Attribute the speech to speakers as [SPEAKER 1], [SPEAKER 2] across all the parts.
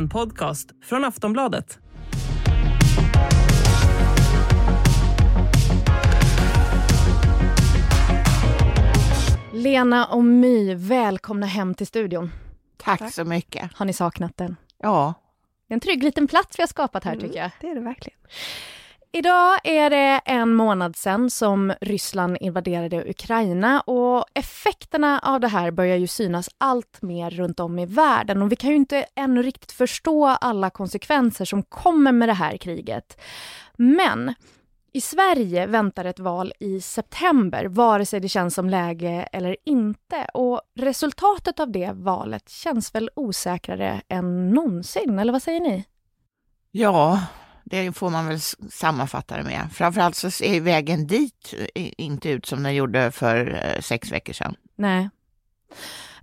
[SPEAKER 1] En podcast från Aftonbladet.
[SPEAKER 2] Lena och My, välkomna hem till studion.
[SPEAKER 3] Tack, så mycket.
[SPEAKER 2] Har ni saknat den?
[SPEAKER 3] Ja.
[SPEAKER 2] Det är en trygg liten plats vi har skapat här
[SPEAKER 4] Mm,
[SPEAKER 2] tycker jag.
[SPEAKER 4] Det är det verkligen.
[SPEAKER 2] Idag är det en månad sedan som Ryssland invaderade Ukraina och effekterna av det här börjar ju synas allt mer runt om i världen och vi kan ju inte ännu riktigt förstå alla konsekvenser som kommer med det här kriget. Men i Sverige väntar ett val i september, vare sig det känns som läge eller inte. Och resultatet av det valet känns väl osäkrare än någonsin, eller vad säger ni?
[SPEAKER 3] Ja, det får man väl sammanfatta det med. Framförallt så ser vägen dit eh, inte ut som den gjorde för eh, sex veckor sedan.
[SPEAKER 2] Nej.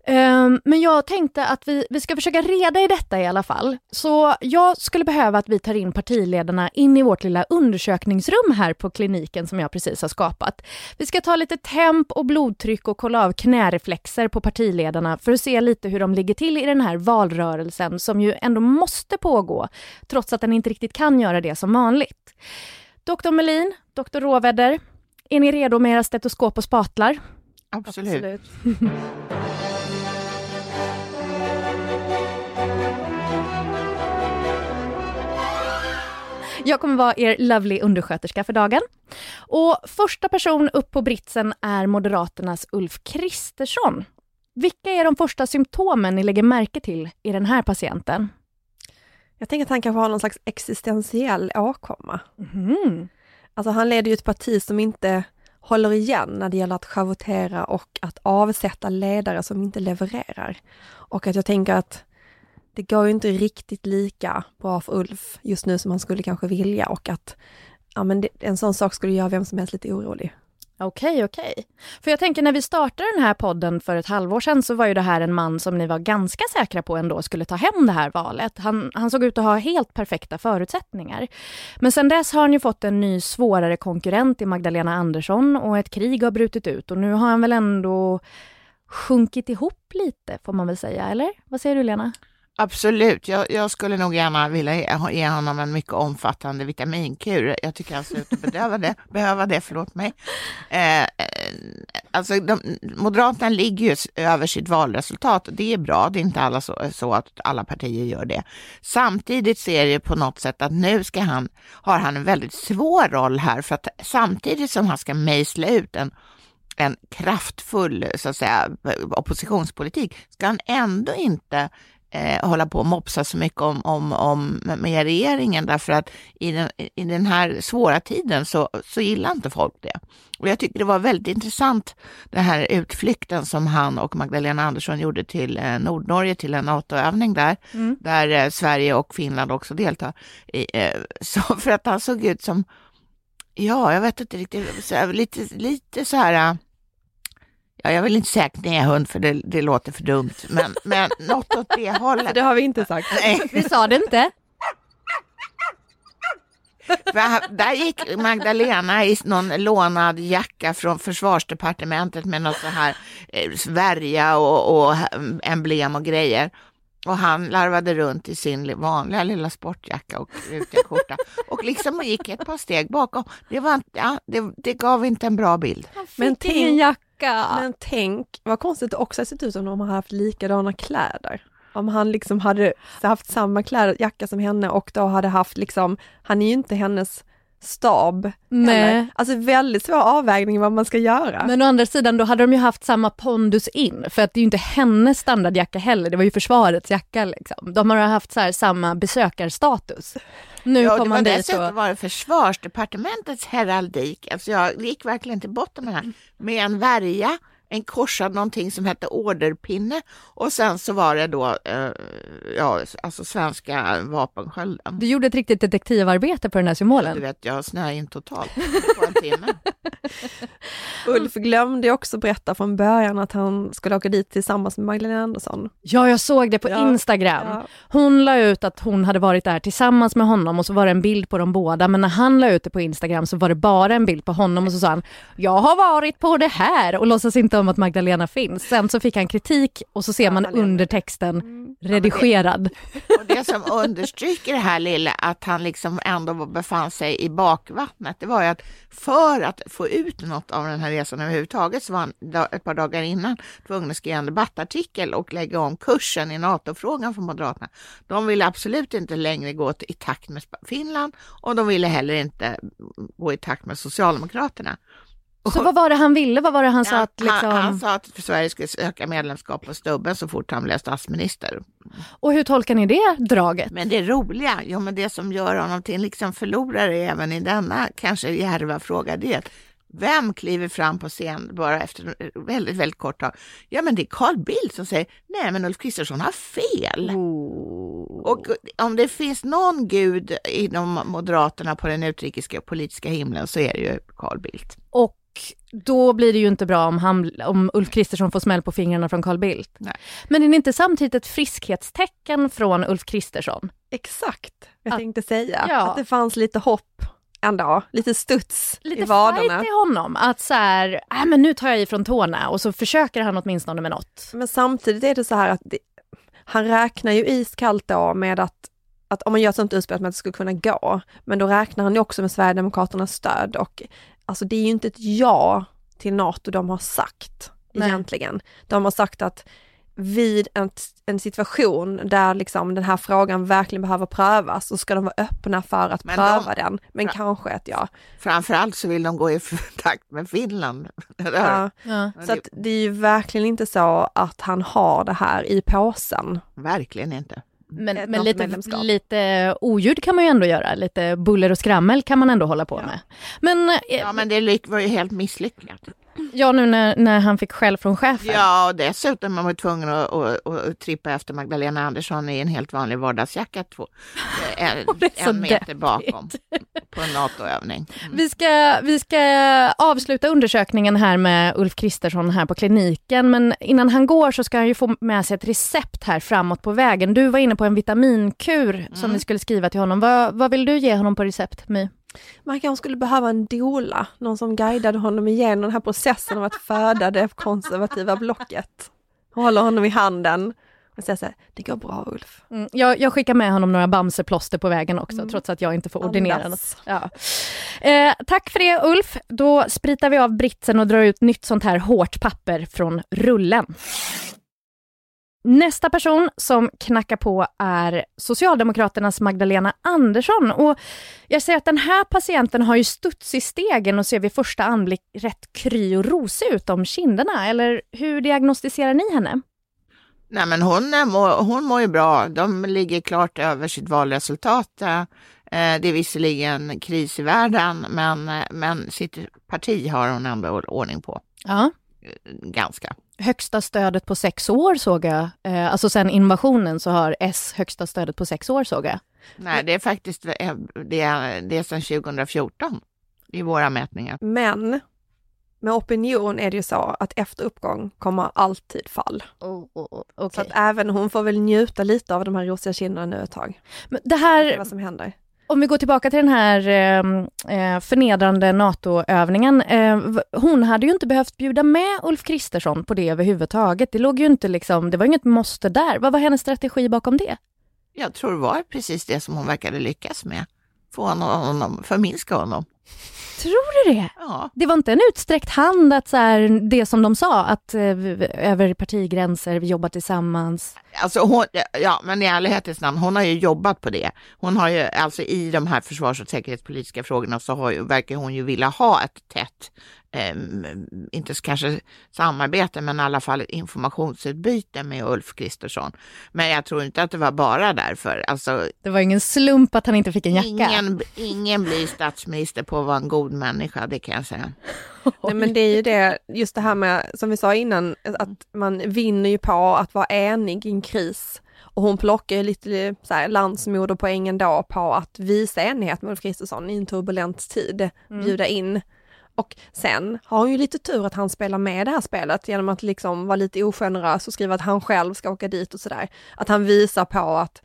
[SPEAKER 2] Ehm, men jag tänkte att vi, vi ska försöka reda i detta i alla fall. Så jag skulle behöva att vi tar in partiledarna in i vårt lilla undersökningsrum här på kliniken som jag precis har skapat. Vi ska ta lite temp och blodtryck och kolla av knäreflexer på partiledarna för att se lite hur de ligger till i den här valrörelsen som ju ändå måste pågå trots att den inte riktigt kan göra det som vanligt. Doktor Melin, doktor Råvedder, är ni redo med era stetoskop och spatlar?
[SPEAKER 3] Absolut.
[SPEAKER 2] Jag kommer vara er lovely undersköterska för dagen. Och första person upp på britsen är Moderaternas Ulf Kristersson. Vilka är de första symptomen ni lägger märke till i den här patienten?
[SPEAKER 4] Jag tänker att han kanske har någon slags existentiell åkomma.
[SPEAKER 2] Mhm.
[SPEAKER 4] Alltså han leder ju ett parti som inte håller igen när det gäller att schavottera och att avsätta ledare som inte levererar. Och att jag tänker att det går ju inte riktigt lika bra för Ulf just nu som han skulle kanske vilja och att ja, men det, en sån sak skulle göra vem som helst lite orolig.
[SPEAKER 2] Okej, okej. För jag tänker när vi startade den här podden för ett halvår sedan så var ju det här en man som ni var ganska säkra på ändå skulle ta hem det här valet. Han, han såg ut att ha helt perfekta förutsättningar. Men sen dess har han ju fått en ny svårare konkurrent i Magdalena Andersson och ett krig har brutit ut och nu har han väl ändå sjunkit ihop lite får man väl säga, eller? Vad säger du Lena?
[SPEAKER 3] Absolut. Jag, jag skulle nog gärna vilja ge, ge honom en mycket omfattande vitaminkur. Jag tycker han ser ut att behöva det, behöva det, förlåt mig. Eh, eh, alltså, de, Moderaterna ligger ju över sitt valresultat och det är bra. Det är inte alla så, så att alla partier gör det. Samtidigt ser det på något sätt att nu ska han, har han en väldigt svår roll här för att samtidigt som han ska mejsla ut en en kraftfull så att säga, oppositionspolitik ska han ändå inte eh, hålla på och mopsa så mycket om, om, om med regeringen därför att i den, i den här svåra tiden så, så gillar inte folk det. Och jag tycker det var väldigt intressant den här utflykten som han och Magdalena Andersson gjorde till eh, Nordnorge till en NATO-övning där,
[SPEAKER 2] Mm.
[SPEAKER 3] där eh, Sverige och Finland också deltar. I, eh, så för att han såg ut som, ja, jag vet inte riktigt, så lite, lite så här eh, Ja, jag vill inte säga knähund för det, det låter för dumt, men, men något åt det hållet.
[SPEAKER 4] Det har vi inte sagt.
[SPEAKER 3] Nej,
[SPEAKER 2] Vi sa det inte.
[SPEAKER 3] för där gick Magdalena i någon lånad jacka från försvarsdepartementet med något så här eh, värja och, och emblem och grejer. Och han larvade runt i sin li- vanliga lilla sportjacka och rutiga skjorta och liksom gick ett par steg bakom. Det, var, ja, det, det gav inte en bra bild.
[SPEAKER 4] Men
[SPEAKER 2] Fick ingen
[SPEAKER 4] tänk-
[SPEAKER 2] jacka.
[SPEAKER 4] Men tänk vad konstigt det också har sett ut som om han hade haft likadana kläder. Om han liksom hade haft samma kläder, jacka som henne och då hade haft liksom, han är ju inte hennes stab.
[SPEAKER 2] Nej.
[SPEAKER 4] Heller. Alltså väldigt svår avvägning vad man ska göra.
[SPEAKER 2] Men å andra sidan, då hade de ju haft samma pondus in, för att det är ju inte hennes standardjacka heller, det var ju försvarets jacka liksom. De har haft så här samma besökarstatus. Nu
[SPEAKER 3] Ja, det
[SPEAKER 2] kom han dit
[SPEAKER 3] dessutom
[SPEAKER 2] och...
[SPEAKER 3] var det försvarsdepartementets heraldik. Alltså jag gick verkligen till botten med det här. Med en värja, en korsad någonting som hette orderpinne och sen så var det då eh, ja, alltså svenska vapenskölden.
[SPEAKER 2] Du gjorde ett riktigt detektivarbete på den här
[SPEAKER 3] Du
[SPEAKER 2] symbolen.
[SPEAKER 3] vet, jag snöade in totalt på en timme.
[SPEAKER 4] Ulf glömde också berätta från början att han skulle åka dit tillsammans med Magdalena Andersson.
[SPEAKER 2] Ja, jag såg det på
[SPEAKER 4] Ja,
[SPEAKER 2] Instagram.
[SPEAKER 4] Ja.
[SPEAKER 2] Hon la ut att hon hade varit där tillsammans med honom och så var det en bild på dem båda, men när han la ut det på Instagram så var det bara en bild på honom och så sa han “Jag har varit på det här” och låtsas inte inte om att Magdalena finns. Sen så fick han kritik och så ser man
[SPEAKER 4] Ja, han är-
[SPEAKER 2] under texten
[SPEAKER 4] Mm.
[SPEAKER 2] redigerad.
[SPEAKER 3] Och det som understryker det här lilla, att han liksom ändå befann sig i bakvattnet, det var ju att för att få ut något av den här resan överhuvudtaget så var han ett par dagar innan tvungen att skriva en debattartikel och lägga om kursen i NATO-frågan för Moderaterna. De ville absolut inte längre gå i takt med Finland och de ville heller inte gå i takt med Socialdemokraterna.
[SPEAKER 2] Så vad var det han ville? Vad var det han sa att liksom...
[SPEAKER 3] han, han sa att Sverige skulle söka medlemskap på stubben så fort han blev statsminister.
[SPEAKER 2] Och hur tolkar ni det draget?
[SPEAKER 3] Men det roliga, ja men det som gör honom till en liksom förlorare även i denna kanske djärva fråga, det är att vem kliver fram på scen bara efter väldigt, väldigt kort tag? Ja men det är Carl Bildt som säger, nej men Ulf Kristersson har fel. Och om det finns någon gud inom Moderaterna på den utrikiska politiska himlen så är det ju Carl Bildt.
[SPEAKER 2] Och då blir det ju inte bra om, han, om Ulf Kristersson får smäll på fingrarna från Carl Bildt.
[SPEAKER 3] Nej.
[SPEAKER 2] Men är det inte samtidigt ett friskhetstecken från Ulf Kristersson?
[SPEAKER 4] Exakt, jag
[SPEAKER 2] Att-
[SPEAKER 4] tänkte säga.
[SPEAKER 2] ja.
[SPEAKER 4] Att det fanns lite hopp ändå, lite studs
[SPEAKER 2] Lite
[SPEAKER 4] i vaderna.
[SPEAKER 2] fight i honom, att så här, äh, men nu tar jag ifrån tårna och så försöker han åtminstone med något.
[SPEAKER 4] Men samtidigt är det så här att det, han räknar ju iskallt då med att, att om man gör ett sånt utspel att inte skulle kunna gå, men då räknar han ju också med Sverigedemokraternas stöd och alltså det är ju inte ett ja till NATO de har sagt
[SPEAKER 2] Nej.
[SPEAKER 4] egentligen. De har sagt att vid en, en situation där liksom den här frågan verkligen behöver prövas så ska de vara öppna för att
[SPEAKER 3] Men
[SPEAKER 4] pröva
[SPEAKER 3] de-
[SPEAKER 4] den. Men kanske ett ja.
[SPEAKER 3] Framförallt så vill de gå i takt med Finland.
[SPEAKER 4] ja.
[SPEAKER 2] Ja.
[SPEAKER 4] Så att det är ju verkligen inte så att han har det här i påsen.
[SPEAKER 3] Verkligen inte.
[SPEAKER 2] Men,
[SPEAKER 4] Ett
[SPEAKER 2] men lite, lite oljud kan man ju ändå göra, lite buller och skrammel kan man ändå hålla på
[SPEAKER 4] Ja.
[SPEAKER 2] med. Men, eh,
[SPEAKER 3] Ja, men det var ju helt misslyckat.
[SPEAKER 2] Ja nu när, när han fick skäll från chefen.
[SPEAKER 3] Ja, och dessutom var man tvungen att, att, att trippa efter Magdalena Andersson i en helt vanlig vardagsjacka två, en,
[SPEAKER 2] är så
[SPEAKER 3] en meter
[SPEAKER 2] deppigt.
[SPEAKER 3] bakom på en NATO-övning. Mm.
[SPEAKER 2] Vi ska, vi ska avsluta undersökningen här med Ulf Kristersson här på kliniken, men innan han går så ska han ju få med sig ett recept här framåt på vägen. Du var inne på en vitaminkur som
[SPEAKER 3] Mm.
[SPEAKER 2] vi skulle skriva till honom. Vad, vad vill du ge honom på recept, My?
[SPEAKER 4] Man kanske skulle behöva en dola, någon som guidade honom igenom den här processen av att föda det konservativa blocket. Håller honom i handen och säger så här, det går bra Ulf.
[SPEAKER 2] Mm, jag, jag skickar med honom några Bamseplåster på vägen också,
[SPEAKER 4] Mm.
[SPEAKER 2] trots att jag inte får ordinera något. Ja. Eh, tack för det Ulf. Då spritar vi av britsen och drar ut nytt sånt här hårt papper från rullen. Nästa person som knackar på är Socialdemokraternas Magdalena Andersson. Och jag säger att den här patienten har ju studs i stegen och ser vid första anblick rätt kry och rosig ut om kinderna. Eller hur diagnostiserar ni henne?
[SPEAKER 3] Nej, men hon, hon mår ju bra. De ligger klart över sitt valresultat. Eh, Det är visserligen kris i världen, men, eh, men sitt parti har hon ändå ordning på.
[SPEAKER 2] Ja.
[SPEAKER 3] Ganska.
[SPEAKER 2] Högsta stödet på sex år såg jag. Eh, alltså sen invasionen så har S högsta stödet på sex år såg jag.
[SPEAKER 3] Nej, det är faktiskt eh, det är, det är sedan 2014 i våra mätningar.
[SPEAKER 4] Men med opinion är det ju så att efter uppgång kommer alltid fall. Så
[SPEAKER 2] Okej.
[SPEAKER 4] att även hon får väl njuta lite av de här rosiga kinderna nu ett tag.
[SPEAKER 2] Men Det här,
[SPEAKER 4] vad som händer
[SPEAKER 2] om vi går tillbaka till den här ehm, eh, förnedrande NATO-övningen. Eh, hon hade ju inte behövt bjuda med Ulf Kristersson på det överhuvudtaget. Det låg ju inte liksom, det var inget måste där. Vad var hennes strategi bakom det?
[SPEAKER 3] Jag tror det var precis det som hon verkade lyckas med. Få honom, förminska honom.
[SPEAKER 2] Tror du det?
[SPEAKER 3] Ja,
[SPEAKER 2] Det var inte en utsträckt hand att så här, det som de sa, att eh, över partigränser, vi jobbar tillsammans.
[SPEAKER 3] alltså hon, ja, men i ärlighetens namn, hon har ju jobbat på det. Hon har ju, alltså i de här försvars och säkerhetspolitiska frågorna så har ju, verkar hon ju vilja ha ett tätt, eh, inte kanske samarbete, men i alla fall ett informationsutbyte med Ulf Kristersson. Men jag tror inte att det var bara därför. Alltså,
[SPEAKER 2] Det var ingen slump att han inte fick en jacka.
[SPEAKER 3] ingen, ingen blir statsminister på vara en god människa, det kan jag säga.
[SPEAKER 4] Nej, men det är ju det, just det här med, som vi sa innan, att man vinner ju på att vara enig i en kris. Och hon plockar ju lite så här, landsmoderpoängen då på att visa enighet med Ulf Kristersson i en turbulent tid, bjuda in. Och sen har hon ju lite tur att han spelar med det här spelet genom att liksom vara lite ogenerös och skriva att han själv ska åka dit och sådär. Att han visar på att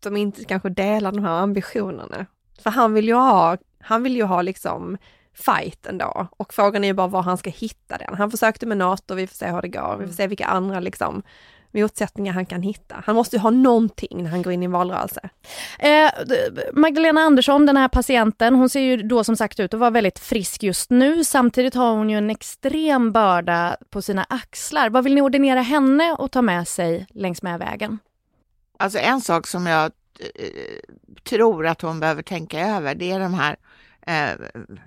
[SPEAKER 4] de inte kanske delar de här ambitionerna. För han vill ju ha, han vill ju ha liksom fight ändå. Och frågan är ju bara var han ska hitta den. Han försökte med NATO, vi får se hur det går, vi får se vilka andra liksom motsättningar han kan hitta. Han måste ju ha någonting när han går in i en valrörelse.
[SPEAKER 2] Eh, Magdalena Andersson, den här patienten, hon ser ju då som sagt ut att vara väldigt frisk just nu. Samtidigt har hon ju en extrem börda på sina axlar. Vad vill ni ordinera henne att ta med sig längs med vägen?
[SPEAKER 3] Alltså en sak som jag eh, tror att hon behöver tänka över, det är de här eh,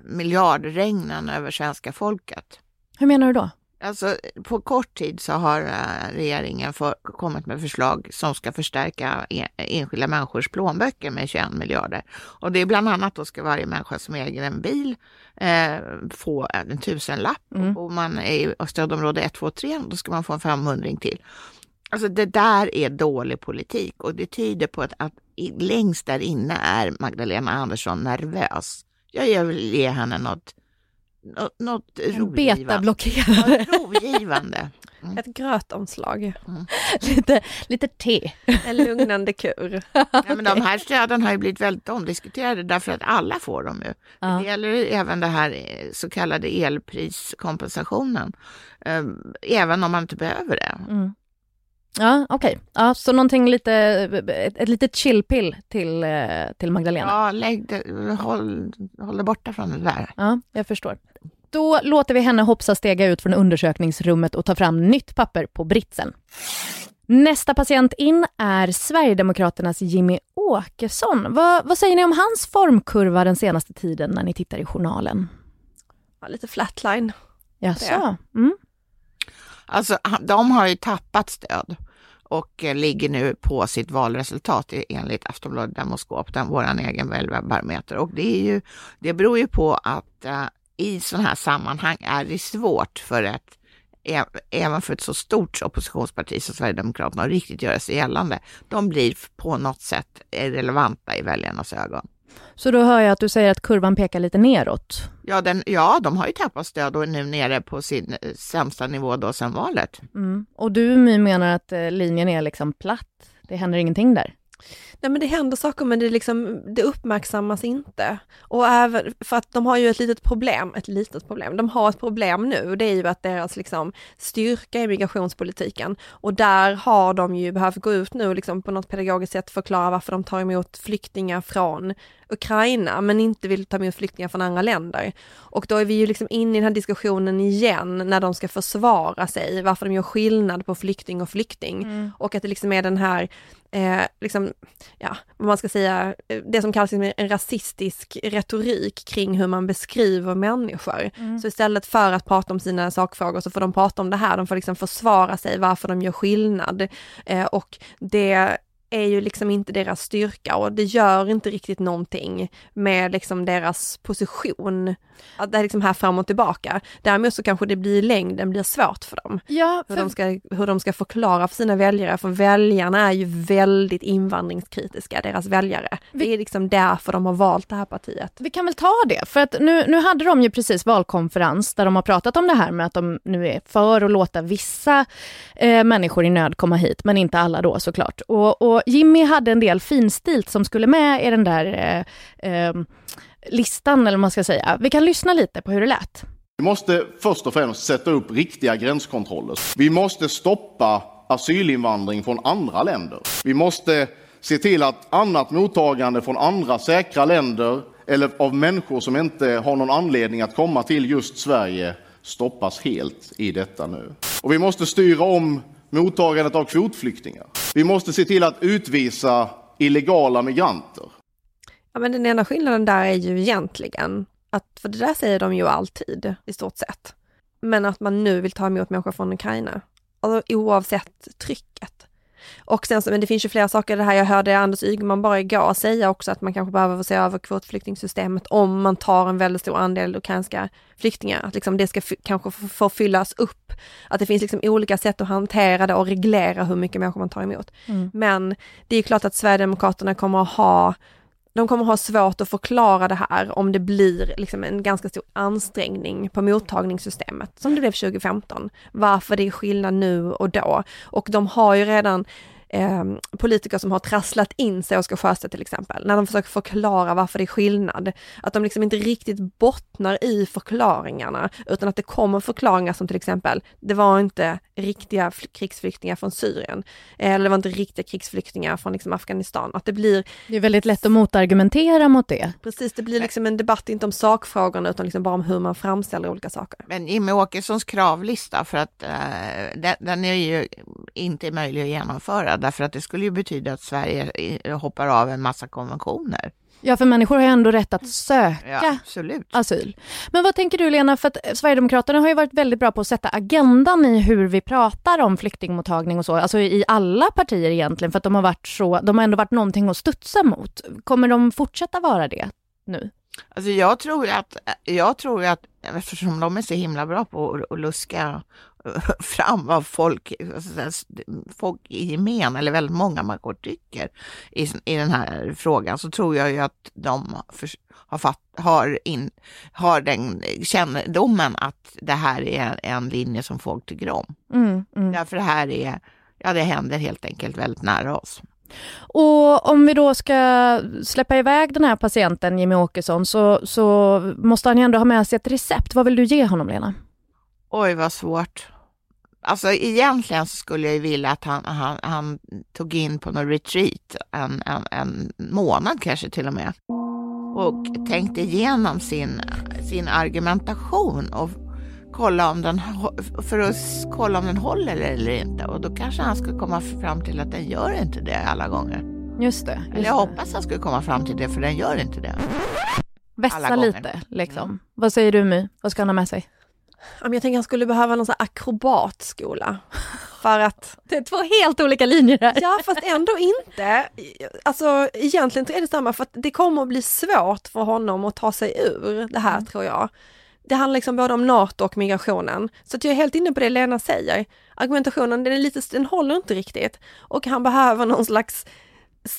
[SPEAKER 3] miljardregnen över svenska folket.
[SPEAKER 2] Hur menar du då?
[SPEAKER 3] Alltså, på kort tid så har eh, regeringen för, kommit med förslag som ska förstärka en, enskilda människors plånböcker med 21 miljarder. Och det är bland annat då ska varje människa som äger en bil eh, få en tusenlapp. Mm. Och man är i stödområde 1, 2, 3, då ska man få en 500 till. Alltså det där är dålig politik och det tyder på att, att längst där inne är Magdalena Andersson nervös. Jag vill ge henne något något, något rogivande.
[SPEAKER 2] Betablockerare.
[SPEAKER 3] rogivande.
[SPEAKER 4] Mm. Ett grötomslag. Mm.
[SPEAKER 2] lite, lite te.
[SPEAKER 4] En lugnande kur.
[SPEAKER 3] ja, men de här stöden har ju blivit väldigt omdiskuterade därför att alla får dem ju. Ja. Det gäller även det här eh, så kallade elpriskompensationen. Ehm, även om man inte behöver det.
[SPEAKER 2] Mm. Ja, okej. Okay. Ja, så någonting lite, ett, ett litet chillpill till, eh, till Magdalena.
[SPEAKER 3] Ja, lägg det, håll, håll det borta från det där.
[SPEAKER 2] Ja, jag förstår. Då låter vi henne hoppsa stega ut från undersökningsrummet och ta fram nytt papper på britsen. Nästa patient in är Sverigedemokraternas Jimmy Åkesson. Va, vad säger ni om hans formkurva den senaste tiden när ni tittar i journalen?
[SPEAKER 4] Ja, lite flatline.
[SPEAKER 2] Jaså? Mm.
[SPEAKER 3] Alltså, de har ju tappat stöd och eh, ligger nu på sitt valresultat e-, enligt Aftonbladet Demoskop, vår egen väljarbarometer. Och det, är ju, det beror ju på att uh, i sådana här sammanhang är det svårt för ett även för ett så stort oppositionsparti som Sverigedemokraterna att riktigt göra sig gällande. De blir på något sätt relevanta i väljarnas ögon.
[SPEAKER 2] Så då hör jag att du säger att kurvan pekar lite neråt?
[SPEAKER 3] Ja, den, ja de har ju tappat stöd och är nu nere på sin eh, sämsta nivå då sedan valet.
[SPEAKER 2] Mm. Och du menar att eh, linjen är liksom platt? Det händer ingenting där?
[SPEAKER 4] Nej men det händer saker men det, liksom, det uppmärksammas inte. Och även för att de har ju ett litet problem, ett litet problem, de har ett problem nu och det är ju att deras liksom styrka i migrationspolitiken och där har de ju behövt gå ut nu liksom på något pedagogiskt sätt förklara varför de tar emot flyktingar från Ukraina men inte vill ta emot flyktingar från andra länder. Och då är vi ju liksom inne i den här diskussionen igen när de ska försvara sig, varför de gör skillnad på flykting och flykting. Mm. Och att det liksom är den här eh, liksom, ja, vad man ska säga, det som kallas en rasistisk retorik kring hur man beskriver människor. Mm. Så istället för att prata om sina sakfrågor så får de prata om det här, de får liksom försvara sig varför de gör skillnad. Eh, och det är ju liksom inte deras styrka och det gör inte riktigt någonting med liksom deras position. Att det är liksom här fram och tillbaka. Däremot så kanske det blir längden blir svårt för dem.
[SPEAKER 2] Ja,
[SPEAKER 4] för... Hur, de ska, hur de ska förklara för sina väljare, för väljarna är ju väldigt invandringskritiska, deras väljare. Vi... Det är liksom därför de har valt det här partiet.
[SPEAKER 2] Vi kan väl ta det, för att nu, nu hade de ju precis valkonferens där de har pratat om det här med att de nu är för att låta vissa eh, människor i nöd komma hit, men inte alla då såklart. Och, och Jimmy hade en del finstilt som skulle med i den där eh, eh, listan, eller vad man ska säga. Vi kan lyssna lite på hur det lät.
[SPEAKER 5] Vi måste först och främst sätta upp riktiga gränskontroller. Vi måste stoppa asylinvandring från andra länder. Vi måste se till att annat mottagande från andra säkra länder eller av människor som inte har någon anledning att komma till just Sverige stoppas helt i detta nu. Och vi måste styra om mottagandet av kvotflyktingar. Vi måste se till att utvisa illegala migranter.
[SPEAKER 4] Ja, men den ena skillnaden där är ju egentligen att, för det där säger de ju alltid i stort sett, men att man nu vill ta emot människor från Ukraina. Alltså oavsett trycket. Och sen så, men det finns ju flera saker i det här. Jag hörde Anders Ygeman bara igår säga också att man kanske behöver se över kvotflyktingsystemet om man tar en väldigt stor andel ukrainska flyktingar. Att liksom det ska kanske få fyllas upp. Att det finns liksom olika sätt att hantera det och reglera hur mycket människor man tar emot. Mm. Men det är klart att Sverigedemokraterna kommer att ha de kommer ha svårt att förklara det här om det blir liksom en ganska stor ansträngning på mottagningssystemet, som det blev 2015. Varför det är skillnad nu och då. Och de har ju redan eh, politiker som har trasslat in sig, Oscar Sjöstedt till exempel, när de försöker förklara varför det är skillnad. Att de liksom inte riktigt bottnar i förklaringarna, utan att det kommer förklaringar som till exempel, det var inte riktiga krigsflyktingar från Syrien, eller det var inte riktiga krigsflyktingar från liksom Afghanistan. Att det blir...
[SPEAKER 2] Det är väldigt lätt att motargumentera mot det.
[SPEAKER 4] Precis, det blir liksom en debatt inte om sakfrågorna utan liksom bara om hur man framställer olika saker.
[SPEAKER 3] Men Jimmie Åkessons kravlista, för att uh, den, den, är ju inte möjlig att genomföra därför att det skulle ju betyda att Sverige hoppar av en massa konventioner.
[SPEAKER 2] Ja, för människor har ju ändå rätt att söka
[SPEAKER 3] ja,
[SPEAKER 2] asyl. Men vad tänker du Lena, för att Sverigedemokraterna har ju varit väldigt bra på att sätta agendan i hur vi pratar om flyktingmottagning och så, alltså i alla partier egentligen, för att de har varit så, de har ändå varit någonting att studsa mot. Kommer de fortsätta vara det nu?
[SPEAKER 3] Alltså jag tror att, jag tror att eftersom de är så himla bra på att luska fram vad folk, folk i gemen, eller väldigt många människor tycker i, i den här frågan, så tror jag ju att de för, har, fatt, har, in, har den kännedomen att det här är en linje som folk tycker om. Mm, mm. Därför det här är, ja det händer helt enkelt väldigt nära oss.
[SPEAKER 2] Och om vi då ska släppa iväg den här patienten, Jimmy Åkesson, så, så måste han ju ändå ha med sig ett recept. Vad vill du ge honom, Lena?
[SPEAKER 3] Oj, vad svårt. Alltså egentligen så skulle jag ju vilja att han, han, han tog in på någon retreat en, en, en månad kanske till och med och tänkte igenom sin, sin argumentation och kolla om den, för att kolla om den håller eller inte. Och då kanske han skulle komma fram till att den gör inte det alla gånger.
[SPEAKER 2] Just det. Just
[SPEAKER 3] eller jag hoppas han skulle komma fram till det, för den gör inte det.
[SPEAKER 2] Vässa lite, liksom. Vad säger du My? Vad ska han ha med sig?
[SPEAKER 4] Jag tänker att han skulle behöva någon sån akrobatskola. För att...
[SPEAKER 2] Det är två helt olika linjer här.
[SPEAKER 4] Ja, fast ändå inte. Alltså egentligen är det samma, för att det kommer att bli svårt för honom att ta sig ur det här mm. tror jag. Det handlar liksom både om NATO och migrationen. Så att jag är helt inne på det Lena säger. Argumentationen, den, är lite, den håller inte riktigt. Och han behöver någon slags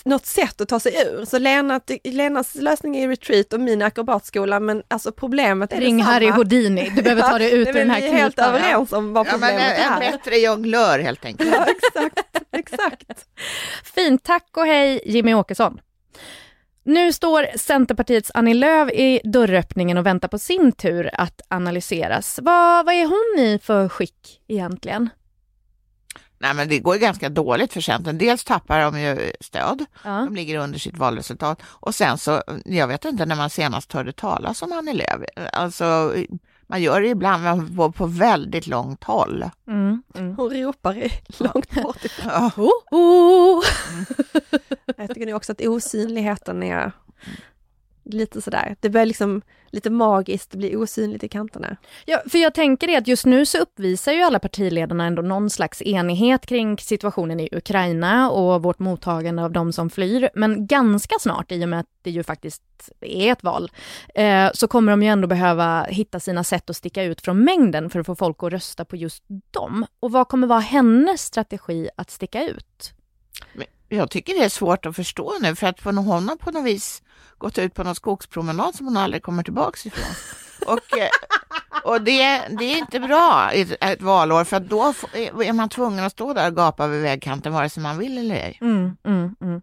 [SPEAKER 4] något sätt att ta sig ur. Så Lena, Lenas lösning är retreat och min akrobatskola men alltså problemet är
[SPEAKER 2] Ring
[SPEAKER 4] detsamma.
[SPEAKER 2] Harry Houdini, du behöver ta dig ut ur den här
[SPEAKER 4] knipan. Vi är helt överens om vad problemet ja, men
[SPEAKER 3] en, är. En bättre jonglör helt enkelt.
[SPEAKER 4] Ja, exakt, exakt.
[SPEAKER 2] Fint, tack och hej Jimmy Åkesson. Nu står Centerpartiets Annie Lööf i dörröppningen och väntar på sin tur att analyseras. Vad, vad är hon i för skick egentligen?
[SPEAKER 3] Nej, men det går ju ganska dåligt för Centern. Dels tappar de ju stöd, ja. de ligger under sitt valresultat och sen så, jag vet inte när man senast hörde talas om Annie Lööf. Alltså, man gör det ibland på, på väldigt långt håll.
[SPEAKER 4] Mm, mm. Hon ropar i långt bort.
[SPEAKER 2] Ja. Oh, oh.
[SPEAKER 4] Jag tycker också att osynligheten är lite sådär, det börjar liksom lite magiskt bli osynligt i kanterna.
[SPEAKER 2] Ja, för jag tänker det att just nu så uppvisar ju alla partiledarna ändå någon slags enighet kring situationen i Ukraina och vårt mottagande av de som flyr. Men ganska snart, i och med att det ju faktiskt är ett val, eh, så kommer de ju ändå behöva hitta sina sätt att sticka ut från mängden för att få folk att rösta på just dem. Och vad kommer vara hennes strategi att sticka ut?
[SPEAKER 3] Jag tycker det är svårt att förstå nu för att hon har på något vis gått ut på någon skogspromenad som hon aldrig kommer tillbaks ifrån. Och, eh, och det, det är inte bra i ett, valår för att då är man tvungen att stå där och gapa vid vägkanten vare sig man vill eller ej. Mm, mm,
[SPEAKER 4] mm.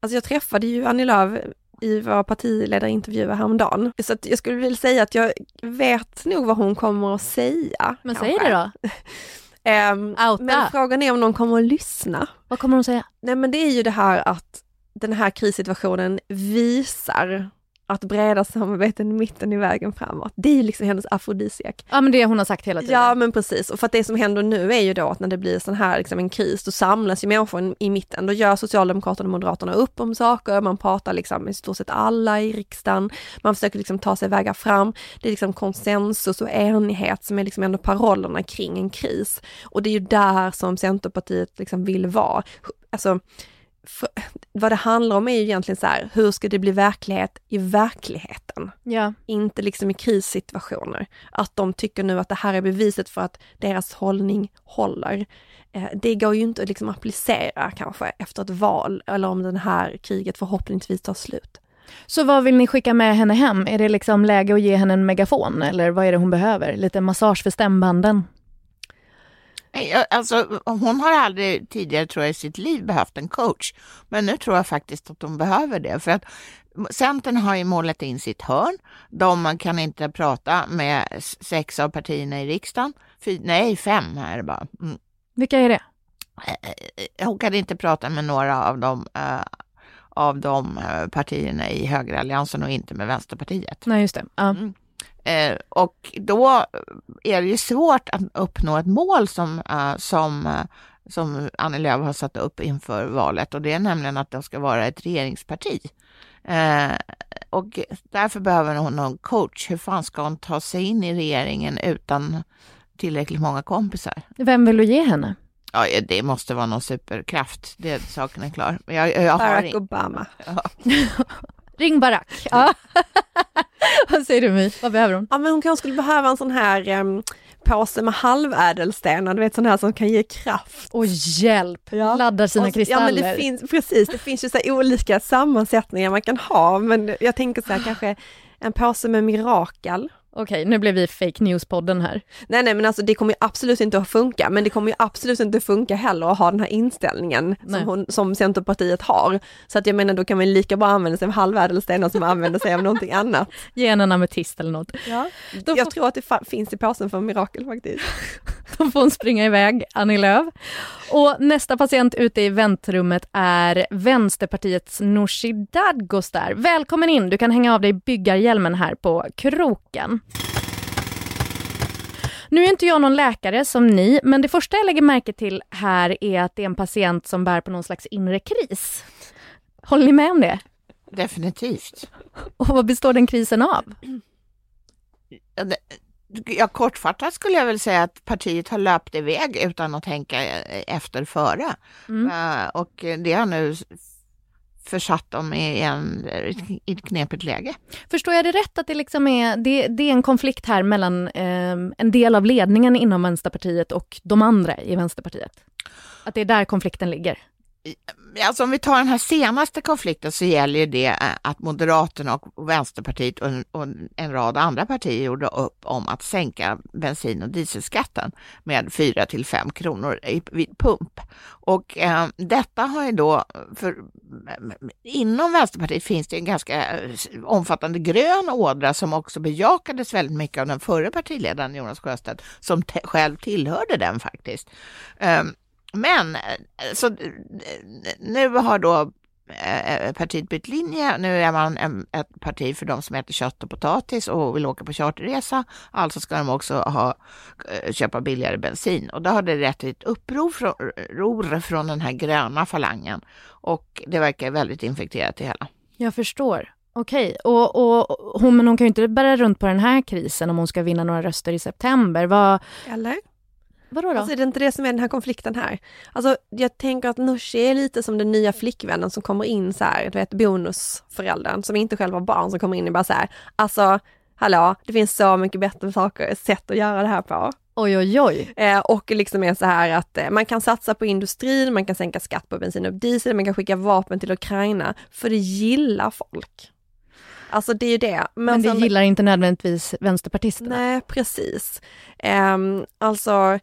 [SPEAKER 4] Alltså jag träffade ju Annie Lööf i vår partiledarintervju häromdagen. Så att jag skulle vilja säga att jag vet nog vad hon kommer att säga.
[SPEAKER 2] Men säg det då.
[SPEAKER 4] um, men frågan är om någon kommer att lyssna.
[SPEAKER 2] Vad kommer hon säga?
[SPEAKER 4] Nej men det är ju det här att den här krissituationen visar att breda samarbeten i mitten i vägen framåt. Det är ju liksom hennes afrodisiak.
[SPEAKER 2] Ja men det hon har sagt hela tiden.
[SPEAKER 4] Ja men precis, och för att det som händer nu är ju då att när det blir sån här liksom en kris, då samlas ju människor i mitten, då gör Socialdemokraterna och Moderaterna upp om saker, man pratar liksom i stort sett alla i riksdagen, man försöker liksom ta sig vägar fram, det är liksom konsensus och enighet som är liksom ändå parollerna kring en kris. Och det är ju där som Centerpartiet liksom vill vara. Alltså, för, vad det handlar om är ju egentligen så här, hur ska det bli verklighet i verkligheten?
[SPEAKER 2] Ja.
[SPEAKER 4] Inte liksom i krissituationer. Att de tycker nu att det här är beviset för att deras hållning håller. Eh, det går ju inte att liksom applicera kanske efter ett val eller om det här kriget förhoppningsvis tar slut.
[SPEAKER 2] Så vad vill ni skicka med henne hem? Är det liksom läge att ge henne en megafon eller vad är det hon behöver? Lite massage för stämbanden?
[SPEAKER 3] Alltså, hon har aldrig tidigare tror jag, i sitt liv behövt en coach, men nu tror jag faktiskt att hon behöver det. För att Centern har ju målat in sitt hörn. De kan inte prata med sex av partierna i riksdagen. Fy, nej, fem är det bara. Mm.
[SPEAKER 2] Vilka är det?
[SPEAKER 3] Hon kan inte prata med några av de, uh, av de partierna i högeralliansen och inte med Vänsterpartiet.
[SPEAKER 2] Nej, just det. Ja.
[SPEAKER 3] Mm. Eh, och då är det ju svårt att uppnå ett mål som, uh, som, uh, som Annie Lööf har satt upp inför valet och det är nämligen att de ska vara ett regeringsparti. Eh, och därför behöver hon någon coach. Hur fan ska hon ta sig in i regeringen utan tillräckligt många kompisar?
[SPEAKER 2] Vem vill du ge henne?
[SPEAKER 3] Ja, det måste vara någon superkraft. Det saken är klar. Jag, jag
[SPEAKER 4] Barack Obama.
[SPEAKER 3] Ja.
[SPEAKER 2] Ring Barack. Ja. Vad säger du My? Vad behöver hon?
[SPEAKER 4] Ja men hon kanske skulle behöva en sån här um, påse med halvädelstenar, du vet sån här som kan ge kraft.
[SPEAKER 2] Och hjälp!
[SPEAKER 4] Ja.
[SPEAKER 2] Laddar sina
[SPEAKER 4] Och-
[SPEAKER 2] kristaller.
[SPEAKER 4] Ja men det finns, precis, det finns ju så olika sammansättningar man kan ha, men jag tänker så här kanske en påse med mirakel.
[SPEAKER 2] Okej, nu blev vi fake news-podden här.
[SPEAKER 4] Nej nej men alltså det kommer ju absolut inte att funka, men det kommer ju absolut inte funka heller att ha den här inställningen
[SPEAKER 2] Nej.
[SPEAKER 4] som, hon, som Centerpartiet har. Så att jag menar då kan man lika bra använda sig av halvädelstenar som använda sig av någonting annat.
[SPEAKER 2] Ge en ametist eller något.
[SPEAKER 4] Ja.
[SPEAKER 2] Då
[SPEAKER 4] Jag
[SPEAKER 2] får,
[SPEAKER 4] tror att det finns i påsen för mirakel faktiskt.
[SPEAKER 2] då får hon springa iväg, Annie Lööf. Och nästa patient ute i väntrummet är Vänsterpartiets Nooshi Dadgostar. Välkommen in, du kan hänga av dig byggarhjälmen här på kroken. Nu är inte jag någon läkare som ni, men det första jag lägger märke till här är att det är en patient som bär på någon slags inre kris. Håller ni med om det?
[SPEAKER 3] Definitivt.
[SPEAKER 2] Och vad består den krisen av?
[SPEAKER 3] Ja, kortfattat skulle jag väl säga att partiet har löpt iväg utan att tänka efter före.
[SPEAKER 2] Mm.
[SPEAKER 3] Eh, Och det har nu försatt dem i, en, i ett knepigt läge.
[SPEAKER 2] Förstår jag det rätt att det, liksom är, det, det är en konflikt här mellan eh, en del av ledningen inom Vänsterpartiet och de andra i Vänsterpartiet? Att det är där konflikten ligger?
[SPEAKER 3] Alltså om vi tar den här senaste konflikten så gäller ju det eh, att Moderaterna och Vänsterpartiet och en, och en rad andra partier gjorde upp om att sänka bensin och dieselskatten med 4 till 5 kronor vid pump. Och eh, detta har ju då, för, inom Vänsterpartiet finns det en ganska eh, omfattande grön ådra som också bejakades väldigt mycket av den förre partiledaren Jonas Sjöstedt som själv tillhörde den faktiskt. Eh, men eh, så, eh, nu har då eh, partiet bytt linje. Nu är man ett parti för de som äter kött och potatis och vill åka på charterresa. Alltså ska de också ha, köpa billigare bensin. Och då har det rätt ett uppror från, ror från den här gröna falangen. Och det verkar väldigt infekterat i hela.
[SPEAKER 2] Jag förstår. Okej, och, och hon, men hon kan ju inte bära runt på den här krisen om hon ska vinna några röster i september. Vad,
[SPEAKER 4] Eller?
[SPEAKER 2] Vadå då?
[SPEAKER 4] Alltså är det inte det som är den här konflikten här? Alltså jag tänker att Nooshi är lite som den nya flickvännen som kommer in så här, du vet bonusföräldern som inte själv har barn som kommer in och bara så här, alltså hallå, det finns så mycket bättre saker, sätt att göra det här på.
[SPEAKER 2] Oj, oj, oj.
[SPEAKER 4] Eh, och liksom är så här att eh, man kan satsa på industrin, man kan sänka skatt på bensin och diesel, man kan skicka vapen till Ukraina, för det gillar folk. Alltså det är ju det.
[SPEAKER 2] Men det
[SPEAKER 4] sen-
[SPEAKER 2] gillar inte nödvändigtvis vänsterpartisterna.
[SPEAKER 4] Nej, precis. Um, alltså,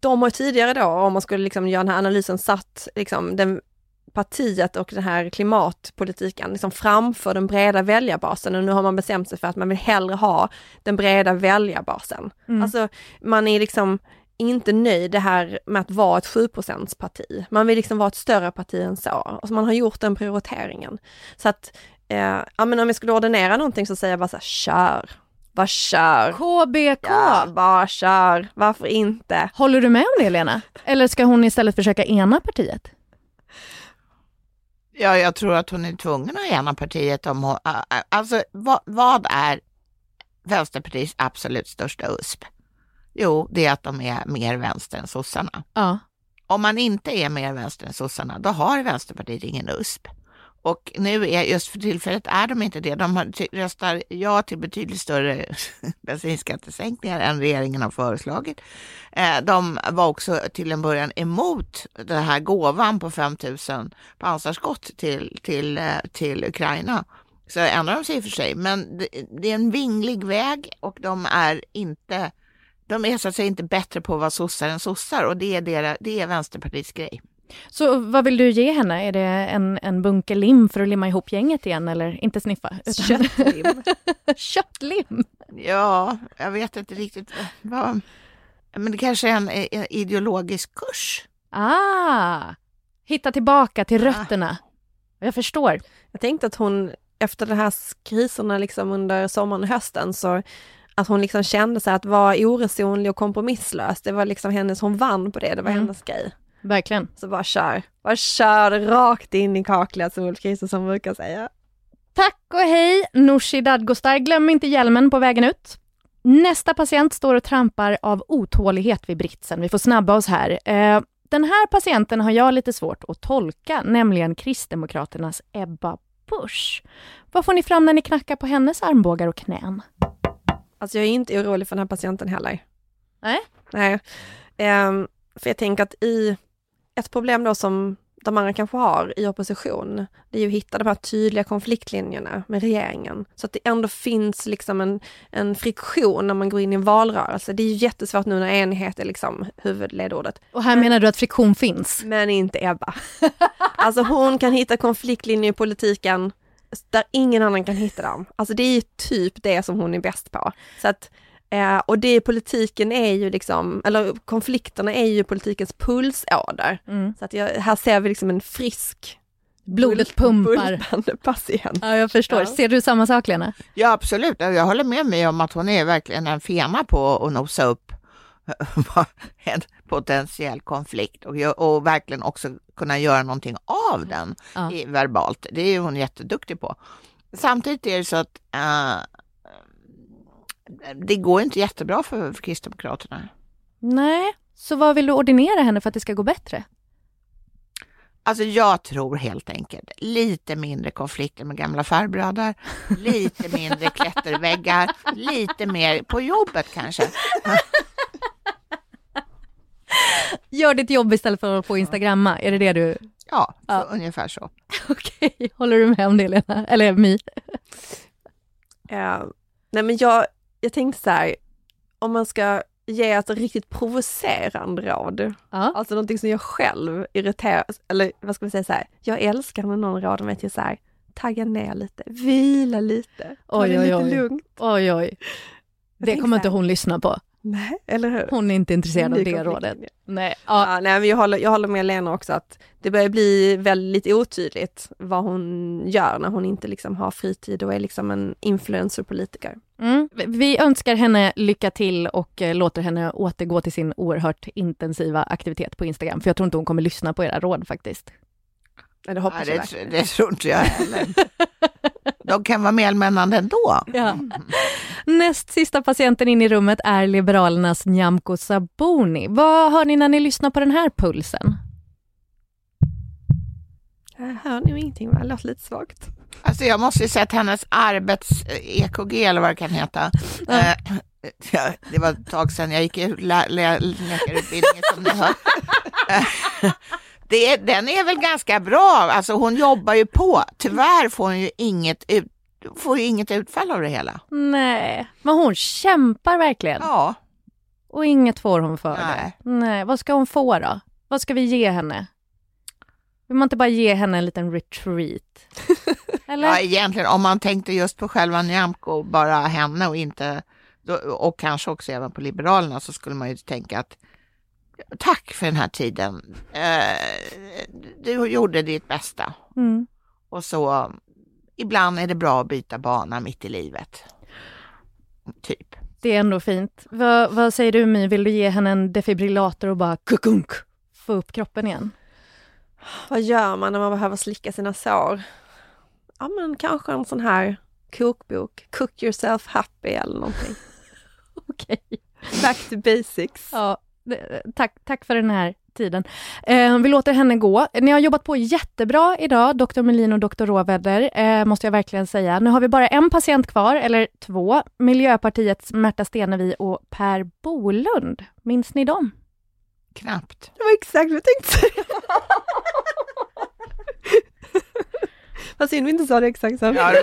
[SPEAKER 4] de har tidigare då, om man skulle liksom göra den här analysen, satt liksom den partiet och den här klimatpolitiken liksom framför den breda väljarbasen och nu har man bestämt sig för att man vill hellre ha den breda väljarbasen.
[SPEAKER 2] Mm.
[SPEAKER 4] Alltså man är liksom inte nöjd det här med att vara ett 7 parti. Man vill liksom vara ett större parti än så. Alltså man har gjort den prioriteringen. Så att, eh, ja men om jag skulle ordinera någonting så säger jag bara så här, kör. Bara kör.
[SPEAKER 2] KBK!
[SPEAKER 4] Ja, bara kör. Varför inte?
[SPEAKER 2] Håller du med om det Lena? Eller ska hon istället försöka ena partiet?
[SPEAKER 3] Ja, jag tror att hon är tvungen att ena partiet om hon, alltså vad, vad är Vänsterpartiets absolut största USP? Jo, det är att de är mer vänster än sossarna.
[SPEAKER 2] Ja.
[SPEAKER 3] Om man inte är mer vänster än sossarna, då har Vänsterpartiet ingen USP. Och nu är just för tillfället är de inte det. De har, röstar ja till betydligt större bensinskattesänkningar än regeringen har föreslagit. Eh, de var också till en början emot den här gåvan på 5 000 pansarskott till, till, eh, till Ukraina. Så ändrar de sig i och för sig, men det är en vinglig väg och de är inte de är så att säga inte bättre på att vara sossar än sossar och det är, deras, det är Vänsterpartiets grej.
[SPEAKER 2] Så vad vill du ge henne? Är det en, en bunke lim för att limma ihop gänget igen eller inte sniffa? Utan...
[SPEAKER 4] Köttlim.
[SPEAKER 2] Köttlim?
[SPEAKER 3] Ja, jag vet inte riktigt vad... Men det kanske är en, en ideologisk kurs.
[SPEAKER 2] Ah, hitta tillbaka till rötterna. Jag förstår.
[SPEAKER 4] Jag tänkte att hon efter de här kriserna liksom under sommaren och hösten så att hon liksom kände sig att vara oresonlig och kompromisslös. Det var liksom hennes, hon vann på det, det var
[SPEAKER 2] Mm.
[SPEAKER 4] hennes grej.
[SPEAKER 2] Verkligen.
[SPEAKER 4] Så bara kör, bara kör rakt in i kaklet som Ulf Kristersson brukar säga.
[SPEAKER 2] Tack och hej Nooshi Dadgostar. Glöm inte hjälmen på vägen ut. Nästa patient står och trampar av otålighet vid britsen. Vi får snabba oss här. Eh, den här patienten har jag lite svårt att tolka, nämligen Kristdemokraternas Ebba Busch. Vad får ni fram när ni knackar på hennes armbågar och knän?
[SPEAKER 4] Alltså jag är inte orolig för den här patienten heller.
[SPEAKER 2] Nej.
[SPEAKER 4] Nej. Ehm, för jag tänker att i ett problem då som de andra kanske har i opposition, det är ju att hitta de här tydliga konfliktlinjerna med regeringen. Så att det ändå finns liksom en, en friktion när man går in i en valrörelse. Det är ju jättesvårt nu när enighet är liksom huvudledordet.
[SPEAKER 2] Och här menar du att friktion finns?
[SPEAKER 4] Men inte Ebba. Alltså hon kan hitta konfliktlinjer i politiken där ingen annan kan hitta dem. Alltså det är ju typ det som hon är bäst på. Så att, eh, och det i politiken är ju liksom, eller konflikterna är ju politikens pulsåder.
[SPEAKER 2] Mm.
[SPEAKER 4] Så att jag, här ser vi liksom en frisk,
[SPEAKER 2] Blodet pumpar.
[SPEAKER 4] patient.
[SPEAKER 2] Ja, jag förstår.
[SPEAKER 4] Ja.
[SPEAKER 2] Ser du samma sak, Lena?
[SPEAKER 3] Ja, absolut. Jag håller med mig om att hon är verkligen en fena på att nosa upp en potentiell konflikt och, och verkligen också kunna göra någonting av den
[SPEAKER 2] Ja.
[SPEAKER 3] i, verbalt. Det är hon jätteduktig på. Samtidigt är det så att eh, det går inte jättebra för, för Kristdemokraterna.
[SPEAKER 2] Nej, så vad vill du ordinera henne för att det ska gå bättre?
[SPEAKER 3] Alltså jag tror helt enkelt lite mindre konflikter med gamla farbröder, lite mindre klätterväggar, lite mer på jobbet kanske.
[SPEAKER 2] Gör ditt jobb istället för att på instagramma, är det det du...
[SPEAKER 3] Ja, så
[SPEAKER 2] Ja.
[SPEAKER 3] ungefär så.
[SPEAKER 2] Okej, håller du med om det Lena? Eller My?
[SPEAKER 4] Eh, nej men jag, jag tänkte så här, om man ska ge ett riktigt provocerande råd,
[SPEAKER 2] Ja.
[SPEAKER 4] Alltså någonting som jag själv irriteras, eller vad ska man säga så här, jag älskar när någon råder mig till så här, tagga ner lite, vila lite, ta
[SPEAKER 2] Oj,
[SPEAKER 4] det
[SPEAKER 2] oj,
[SPEAKER 4] lite
[SPEAKER 2] oj.
[SPEAKER 4] lugnt.
[SPEAKER 2] Oj, oj. Det kommer inte hon lyssna på.
[SPEAKER 4] Nej, eller hur?
[SPEAKER 2] Hon är inte intresserad av det rådet. Nej. Ja.
[SPEAKER 4] Ja, nej, men jag, håller, jag håller med Lena också att det börjar bli väldigt otydligt vad hon gör när hon inte liksom har fritid och är liksom en influencerpolitiker.
[SPEAKER 2] Mm. Vi önskar henne lycka till och eh, låter henne återgå till sin oerhört intensiva aktivitet på Instagram, för jag tror inte hon kommer lyssna på era råd faktiskt.
[SPEAKER 4] Nej, det
[SPEAKER 3] Ja,
[SPEAKER 4] hoppas jag
[SPEAKER 3] det,
[SPEAKER 4] verkligen.
[SPEAKER 3] det tror inte jag heller. De kan vara medmännande ändå.
[SPEAKER 2] Ja. Näst sista patienten in i rummet är Liberalernas Nyamko Sabuni. Vad hör ni när ni lyssnar på den här pulsen?
[SPEAKER 4] Jag hör nog ingenting, va? det låter lite svagt.
[SPEAKER 3] Alltså jag måste ju säga att hennes arbets-EKG eller vad det kan heta, eh, ja, det var ett tag sedan jag gick ut lä- lä- läkarutbildningen som ni hör. Det, den är väl ganska bra, alltså hon jobbar ju på. Tyvärr får hon ju inget, ut, får ju inget utfall av det hela.
[SPEAKER 2] Nej, men hon kämpar verkligen.
[SPEAKER 3] Ja,
[SPEAKER 2] Och inget får hon för
[SPEAKER 3] Nej.
[SPEAKER 2] det. Nej, vad ska hon få då? Vad ska vi ge henne? Vill man inte bara ge henne en liten retreat? Eller?
[SPEAKER 3] ja, egentligen om man tänkte just på själva Nyamko, bara henne och inte, och kanske också även på Liberalerna så skulle man ju tänka att tack för den här tiden. Eh, du gjorde ditt bästa.
[SPEAKER 2] Mm.
[SPEAKER 3] Och så ibland är det bra att byta bana mitt i livet. Typ.
[SPEAKER 2] Det är ändå fint. Vad, vad säger du My, vill du ge henne en defibrillator och bara kukunk, få upp kroppen igen?
[SPEAKER 4] Vad gör man när man behöver slicka sina sår? Ja men kanske en sån här kokbok, Cook yourself happy eller någonting.
[SPEAKER 2] Okej.
[SPEAKER 4] Back to basics.
[SPEAKER 2] Ja, tack, tack för den här tiden. Eh, vi låter henne gå. Ni har jobbat på jättebra idag, Dr. Melin och Dr. Råväder, eh, måste jag verkligen säga. Nu har vi bara en patient kvar, eller två. Miljöpartiets Märta Stenevi och Per Bolund. Minns ni dem?
[SPEAKER 3] Knappt.
[SPEAKER 4] Det var exakt vad jag tänkte säga. Vad synd vi inte sa det exakt så.
[SPEAKER 3] Ja.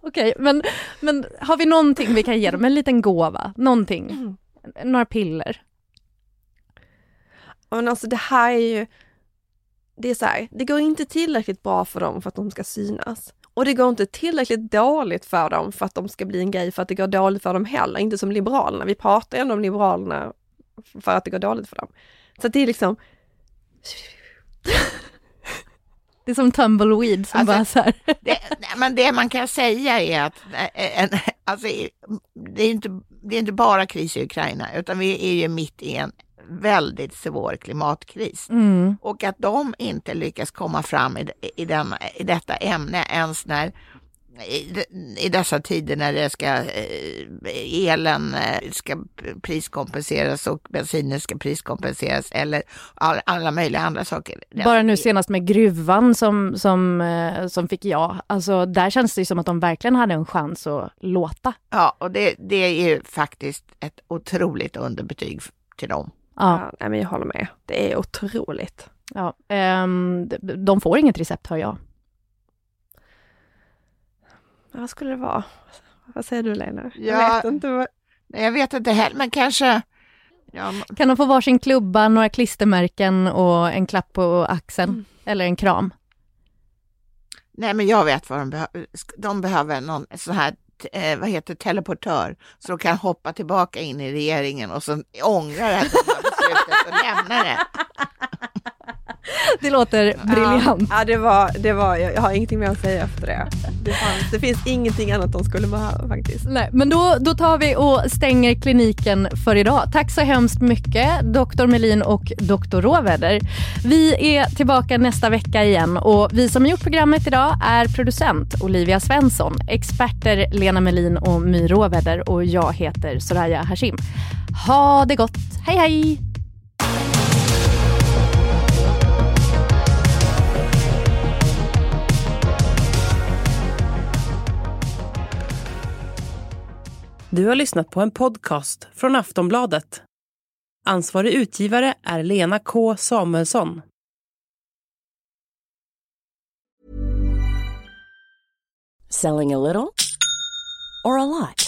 [SPEAKER 2] Okej, men, men har vi någonting vi kan ge dem? En liten gåva? Någonting? Några piller?
[SPEAKER 4] Men alltså det här är ju, det är så här, det går inte tillräckligt bra för dem för att de ska synas. Och det går inte tillräckligt dåligt för dem för att de ska bli en grej för att det går dåligt för dem heller, inte som Liberalerna. Vi pratar ändå om Liberalerna för att det går dåligt för dem. Så att det är liksom...
[SPEAKER 2] Det är som tumbleweed som
[SPEAKER 3] Alltså,
[SPEAKER 2] bara så här.
[SPEAKER 3] Det, nej, men det man kan säga är att eh, en, alltså, det, är inte, det är inte bara kris i Ukraina, utan vi är ju mitt i en väldigt svår klimatkris.
[SPEAKER 2] Mm.
[SPEAKER 3] Och att de inte lyckas komma fram i, i, den, i detta ämne ens när i, i dessa tider när det ska, eh, elen eh, ska priskompenseras och bensinen ska priskompenseras eller all, alla möjliga andra saker.
[SPEAKER 2] Bara nu senast med gruvan som, som, eh, som fick ja, alltså där känns det ju som att de verkligen hade en chans att låta.
[SPEAKER 3] Ja, och det, det är ju faktiskt ett otroligt underbetyg till dem.
[SPEAKER 2] Ja,
[SPEAKER 4] Ja, men jag håller med. Det är otroligt.
[SPEAKER 2] ja. de- de får inget recept hör jag.
[SPEAKER 4] Vad skulle det vara? Vad säger du Lena?
[SPEAKER 3] Ja.
[SPEAKER 4] Jag vet inte. Vad...
[SPEAKER 3] Nej, Jag vet inte heller, men kanske... Ja, m-
[SPEAKER 2] Kan de få varsin klubba, några klistermärken och en klapp på axeln?
[SPEAKER 4] Mm.
[SPEAKER 2] Eller en kram?
[SPEAKER 3] nej, men jag vet vad de behöver. De behöver någon sån här, eh, vad heter teleportör, så de kan hoppa tillbaka in i regeringen och så ångrar att de har beslutat att lämna det.
[SPEAKER 2] Det låter briljant.
[SPEAKER 4] Ja, det var, det var, jag har ingenting mer att säga efter det. Det, fanns, det finns ingenting annat de skulle behöva faktiskt.
[SPEAKER 2] Nej, men då, då tar vi och stänger kliniken för idag. Tack så hemskt mycket, Dr. Melin och Dr. Råväder. Vi är tillbaka nästa vecka igen och vi som har gjort programmet idag är producent Olivia Svensson, experter Lena Melin och My Råväder och jag heter Soraya Hashim. Ha det gott, hej hej!
[SPEAKER 1] Du har lyssnat på en podcast från Aftonbladet. Ansvarig utgivare är Lena K Samuelsson.
[SPEAKER 6] Selling a little or a lot?